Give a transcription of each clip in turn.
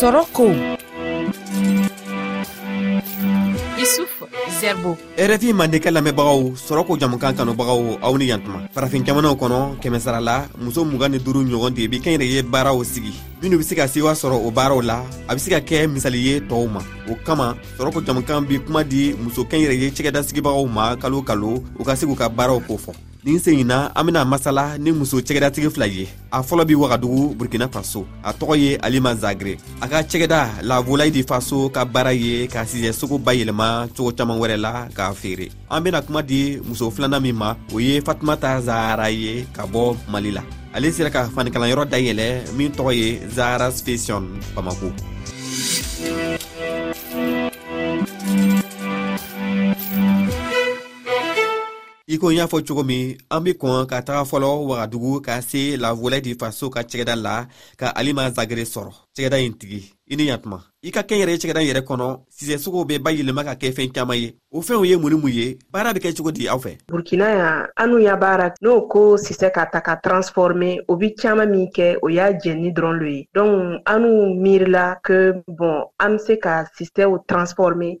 sɔrɔ ko isufu zɛrbo rfi mandeka lamɛnbagaw sɔrɔko jamukan kanubagaw aw ni yantuma farafin jamanaw kɔnɔ kɛmɛsara la muso mugan ni duru ɲɔgɔn de bi kɛnyɛrɛ ye baaraw sigi minnu be se ka sewa sɔrɔ o baaraw la a be se ka kɛ misali ye tɔɔw ma o kama sɔrɔko jamukan bi kuma di muso kɛnyɛrɛ ye cɛgɛdasigibagaw ma kalo kalo u ka se k'u ka baaraw kofɔ nin sen in na an bena masala ni muso cɛgɛdatigi fila ye a fɔlɔ be wagadugu burkina faso a tɔgɔ ye alima zagre a ka cɛgɛda la volayidi faso ka baara ye ka sizɛ sogo bayɛlɛma cogo caaman wɛrɛ la k'a feere an bena kuma di muso filanan min ma o ye fatumata zahara ye ka bɔ mali la ale sera ka fanikalanyɔrɔ dayɛlɛ min tɔgɔ ye zahara specion bamako iko n y'a fɔ cogo min an be kɔn ka taga fɔlɔ wagadugu ka se lavolɛ di faso ka cɛgɛda la ka alima zagere sɔrɔ cɛgɛda in tigi i ni yantuma i ka kɛn yɛrɛ ye cɛgɛda yɛrɛ kɔnɔ sisɛsogow bɛ ba yɛlɛma ka kɛ fɛn caman ye o fɛnw ye mun ni mun ye baara bɛ kɛ cogo di aw fɛ burkina yan anu ya baara n'o ko sisɛ ka ta ka transforme o bi caman min kɛ o y'a jɛnni dɔrɔn lo ye donc anu miirila ke bon an be se ka sisɛw transforme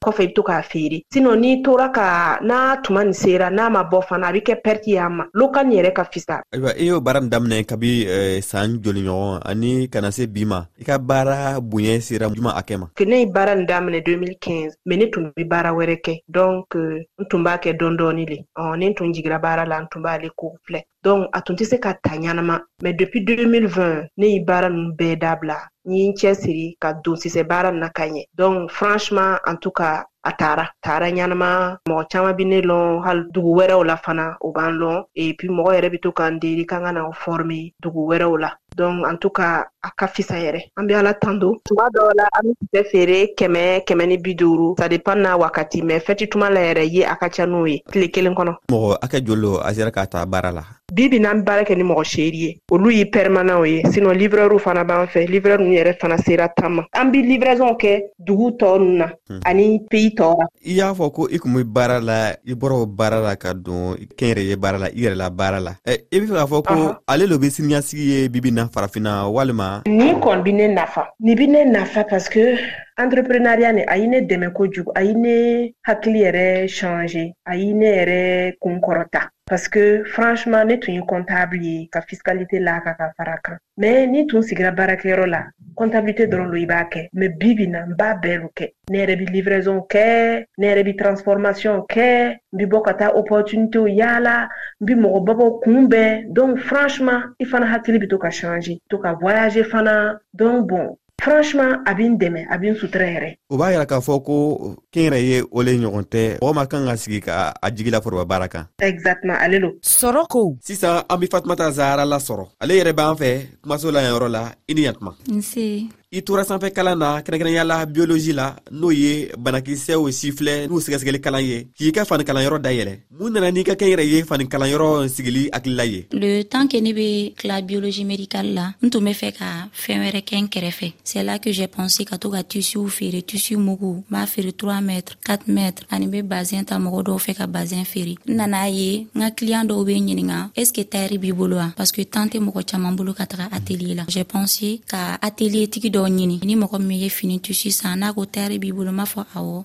kɔfɛ i bɛ to k'a feere sinɔn n'i tora ka n'a tuma nin sera n'a ma bɔ fana a bɛ kɛ pɛriti y'a ma lokan yɛrɛ ka fisa ayiwa i y'o baara min daminɛ kabi eh, saan joli ɲɔgɔn ani kana se bi ma i ka baara bonya sera juma a kɛ ma ke ne ye baara nin daminɛ 2015 mɛ ne tun bɛ baara wɛrɛ kɛ donc n tun b'a kɛ dɔɔni dɔɔni le ɔ ni n tun jigira baara la n tun b'ale ko filɛ donc a tun tɛ se ka ta ɲɛnama mɛ depuis 2020 ne ye baara ninnu bɛɛ dabila n ye n cɛ siri ka don sisɛ baara na ka ɲɛ donc franchement en tout cas a taara taara ɲɛnama mɔgɔ caman bi ne lɔn hali dugu wɛrɛw la fana o b'an lɔn epi mɔgɔ yɛrɛ bi to k'an deli kan ka na forme dugu wɛrɛw la donc an tout cas a ka fisa yɛrɛ an be ala tan don tuma dɔw la an be kisɛ feere kɛmɛ kɛmɛ ni bi duuru ça dépend n'a wakati mɛ fɛti tuma la yɛrɛ ye a ka ca n'o ye tile kelen kɔnɔ mɔgɔ a ka jolo a sera k'a ta baara la bi bi n'an baara kɛ ni mɔgɔ seeri ye olu ye pɛrɛmananw ye sinɔ livrɛrw fana b'an fɛ livrɛr nu yɛrɛ fana sera tan ma an be livrɛsɔnw kɛ dugu tɔɔ ninnu na hmm. ani peyi tɔɔ la i y'a fɔ ko i kun be baara la i bɔr'o baara la ka don kɛnyɛrɛ ye baara la i yɛrɛ la baara la i be fɛ k'a fɔ ko ale lo be siniyasigi ye bibi na farafina walima ni kɔni bi ne nafa ni bi ne nafa paske entreprenariat ni a ye ne dɛmɛ kojugu a ye ne hakili yɛrɛ change a ye ne yɛrɛ kun kɔrɔta parce que franchement ne tun ye comptable ye ka fiscalité la ka ka fara kan mɛ ni tun sigira baarakɛyɔrɔ la kɔntabilite dɔrɔn lo i b'a kɛ mɛ bi bi na n b'a bɛɛ lu kɛ ne yɛrɛ bi livraison kɛ ne yɛrɛ bi transformation kɛ n bi bɔ ka taa opportunitéw yaala n bi mɔgɔ babaw kun bɛɛ donc franchement i fana hakili bi to ka changer to ka voyager fana donc bon franchement a bɛ n dɛmɛ a bɛ n sutura yɛrɛ o b'a yira k'a fɔ ko kɛnyɛrɛ ye o le ɲɔgɔn tɛ mɔgɔ ma kan ka sigi ka a jigila foroba baara kan exactement ale lo sɔrɔ ko sisan an bɛ fatumata zahara lasɔrɔ ale yɛrɛ b'an fɛ kumaso la yan yɔrɔ la i ni yantuma nse i tora sanfɛ kalan na kɛrɛnkɛrɛnya la biyolozi la n'o ye banakisɛw sifilɛ n'u sɛgɛsɛgɛli kalan ye k'i ka fanikalanyɔrɔ dayɛlɛ mun nana n'i ka kɛ yɛrɛ ye fani kalanyɔrɔ sigili hakilila ye le temps que ne be tila biologie médicale la n tun be fɛ ka fɛɛn wɛrɛ kɛ n kɛrɛfɛ c'est là que j'ai pensé ka to ka tisiw feere tisi mugu n b'a feere 3 mètre 4 mètre ani be bazin ta mɔgɔ dɔw fɛ ka bazin feere n nan'a ye n ka client dɔw be ɲininga est ce que tayɛri b'i bolo wa parce que temps tɛ mɔgɔ caaman bolo ka taga atelier la j'ai pensé ka atelier tigi dɔw ɲini ni mɔgɔ min ye fini tisi san n'a ko tayɛri b'i bolo n b'a fɔ awɔ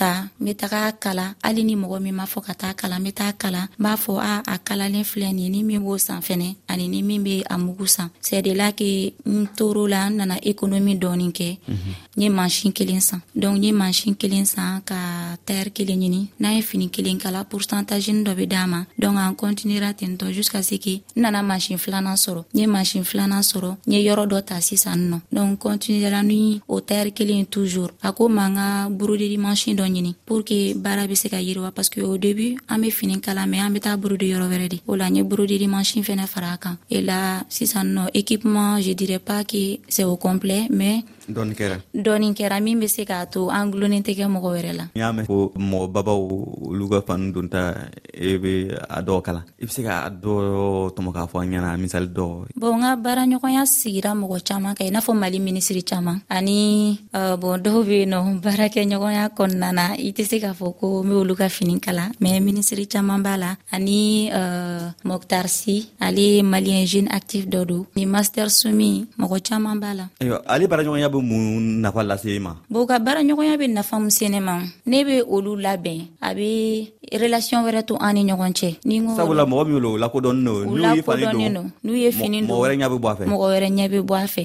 ta n bɛ taga kalan hali ni mɔgɔ min ma fɔ ka taa kalan n bɛ taa kalan n b'a fɔ a a kalalen filɛ nin ye ni min b'o san fɛnɛ ani ni min bɛ a mugu san sɛdela ke n toro la n nana ekonomi dɔɔni kɛ mhm. n ye mansin kelen san donc n ye mansin kelen san ka tayɛri kelen ɲini n'an ye fini kelen kala pourcentage dɔ bɛ d'a ma donc an continuera tentɔ jusqu'à ce que n nana mansin filanan sɔrɔ n ye mansin filanan sɔrɔ n ye yɔrɔ dɔ ta sisan nɔ donc kɔntiniyera ni o tayɛri kelen toujours a ko ma n ka broderi mansin dɔ ɲini pour que baara be se ka yiriwa parce que au début an be fini kala mɛn an be taa brode yɔrɔ wɛrɛ de o la n ye broderi mansin fɛnɛ fara a kan e la sisan nɔ équipement je dirais pas que c'est au complet mais dɔɔni kɛra dɔɔni kɛra min bɛ se k'a to an dulonnen tɛ kɛ mɔgɔ wɛrɛ la n'i y'a mɛn ko mɔgɔ babaw olu ka fani donta e bɛ a dɔw kalan i bɛ se ka a dɔ tɔmɔ k'a fɔ an ɲɛna misali dɔ bɔn n ka baaraɲɔgɔnya sigira mɔgɔ caman kan i n'a fɔ mali minisiri caman ani bɔn dɔw bɛ yen nɔ baarakɛɲɔgɔnya kɔnɔna na i tɛ se k'a fɔ ko n bɛ olu ka fini kalan mɛ minisiri caman b'a la ani mɔkutarisi ale ye maliyɛn jeune actif dɔ don ni master sumi mɔgɔ caman b'a la ayiwa ale baaraɲɔgɔnya bɛ mun nafa lase ma bon ka baaraɲɔgɔnya bɛ nafa min se ne ma ne bɛ olu labɛn a bɛ relation wɛrɛ to an ni ɲɔgɔn cɛ ni ko sabula mɔgɔ min y'o lakodɔnnen don n'u ye fani don n'u ye fini don mɔgɔ wɛrɛ ɲɛ bɛ bɔ a fɛ mɔgɔ wɛrɛ ɲɛ bɛ bɔ a fɛ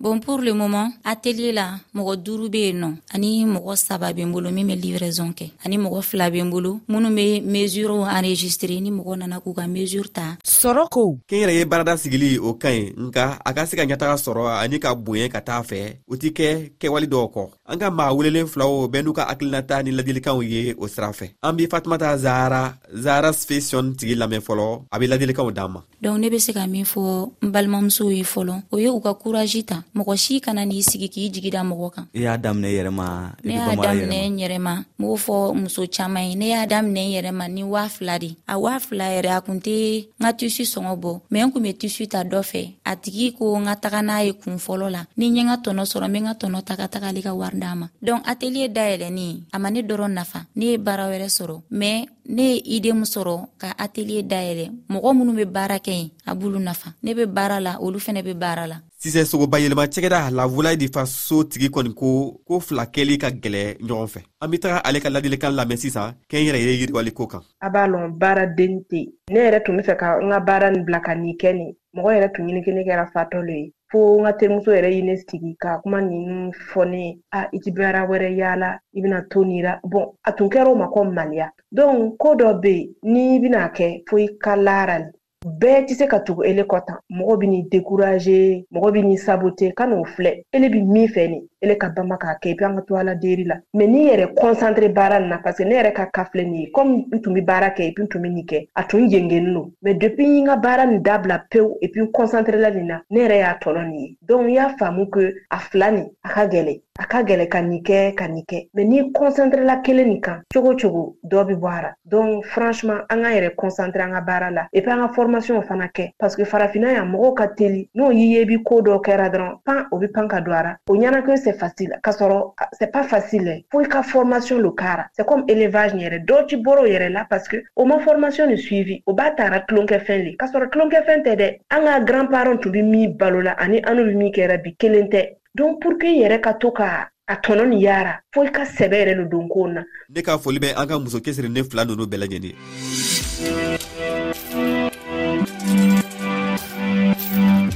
bon pour le moment atelier la mɔgɔ duuru be yen nɔ ani mɔgɔ saba be n bolo min be livraison kɛ ani mɔgɔ fila be n bolo minnu be mesure enregistre ni mɔgɔ nana k'u ka mesure ta sɔrɔ ko k'e yɛrɛ ye baarada sigili o ka ɲi nka a ka se ka ɲataga sɔrɔ ani ka bonya ka taa fɛ o tɛ kɛ kɛwale dɔw kɔ an ka maa welelen filaw bɛɛ n'u ka hakilinata ni ladilikanw ye o sira fɛ an be fatumata zahara zahara sfesion tigi lamɛn fɔlɔ a be ladilikanw d'an ma dɔnku ne be se ka min fɔ n balimamusow ye fɔlɔ o ye u ka kurazi ta mɔgɔ si kana n'i sigi k'i jigida mɔgɔ kan i y'a daminɛ yɛrɛma ne y'a daminɛ n yɛrɛma n b'o fɔ muso caaman ye ne y'a daminɛ n yɛrɛma ni waa fila de a waa fila yɛrɛ a kun tɛ n ka tisi sɔngɔ bɔ mɛ n kun be tisi ta dɔ fɛ a tigi ko n ka taga n'a ye kun fɔlɔ la ni n ye n ka tɔnɔ sɔrɔ n be n ka tɔnɔ taga tagali ka wari d'a ma dɔnku ateliye dayɛlɛnin a ma ne dɔrɔn nafa ne ye baara wɛrɛ sɔrɔ mɛ ne ye idemu sɔrɔ ka ateliye dayɛlɛ mɔgɔ minnu bɛ baara kɛ yen a b'olu nafa ne bɛ baara la olu fana bɛ baara la sisɛ sogoba yɛlɛma cɛgɛda lavulayi de fa so tigi kɔni ko ko fila kɛli ka gɛlɛ ɲɔgɔn fɛ an bɛ taga ale ka ladilikan lamɛn sisan kɛ n yɛrɛ ye yiriwaliko kan a b'a lɔn baara denni tɛ ne yɛrɛ tun bɛ fɛ ka n ka baara nin bila ka nin kɛ nin mɔgɔ yɛrɛ tun ɲini kelen kɛra fatɔlo ye fo n ka terimuso yɛrɛ ye ne sigi ka kuma ninnu fɔ ne ye a i ti baara wɛrɛ yaala i bɛna to ni ra bɔn a tun kɛra o ma kɔ maliya donk ko dɔ be yen n'i bɛna kɛ fo i ka laara le bɛɛ tɛ se ka tugu ele kɔ tan mɔgɔ bɛ n'i dekuraze mɔgɔ bɛ n'i sabote ka n'o filɛ ele bi min fɛ nin ele ka bama k'a kɛ epi an ka to ala deri la mɛ n'i yɛrɛ concentre baara nin na parce que ne yɛrɛ ka ka filɛ nin ye comme n tun be baara kɛ epi n tun be nin kɛ a tun jengenin lo mɛ depuis n ka baara nin dabila pewu epi n concentre la nin na ne yɛrɛ y'a tɔlɔ nin ye donc n y'a faamu ke a fila nin a ka gɛlɛ a ka gɛlɛ ka nin kɛ ka nin kɛ mɛ n'i concentre la kelen nin kan cogo cogo dɔ be bɔ a ra donc franchement an k'an yɛrɛ concentre an ka baara la epi an ka formation fana kɛ parce que farafina yan mɔgɔw ka teli n'o y'i ye bi ko dɔ kɛra dɔrɔn pan o bi pan ka don ara o ɲɛnakɛ c'est facile ka sɔrɔ c'est pas facile fo i ka formation lo kara c'est comme élevage yɛrɛ dɔ ci bɔr'o yɛrɛ la parce que o ma formation ni suivi o b'a tara tulonkɛfɛn le ka sɔrɔ tulonkɛfɛn tɛ dɛ an ka grand parent tun bi min balola ani an n'u bi min kɛra bi kelen tɛ donc pour que i yɛrɛ ka to ka a tɔnɔ ni yara fo i ka sɛbɛ yɛrɛ lo don kow na ne ka foli bɛ an ka muso kesiri ne fila nunu bɛɛ lajɛlen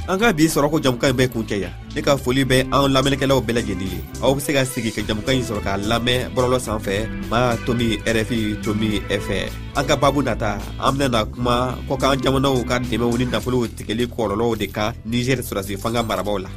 an ka bi sɔrɔko jamukan in bɛ kun cɛ yan ne ka foli bɛ an lamɛnnikɛlaw bɛɛ lajɛlen ye aw be se ka sigi ka jamukan ɲi sɔrɔ k'a lamɛn bɔlɔlɔ sanfɛ ma tomi rfi tomi fɛ an ka babu nata an bena na kuma kɔkan jamanaw ka dɛmɛw ni nafolow tigɛli kɔlɔlɔw de kan niger sɔrasi fanga marabaw la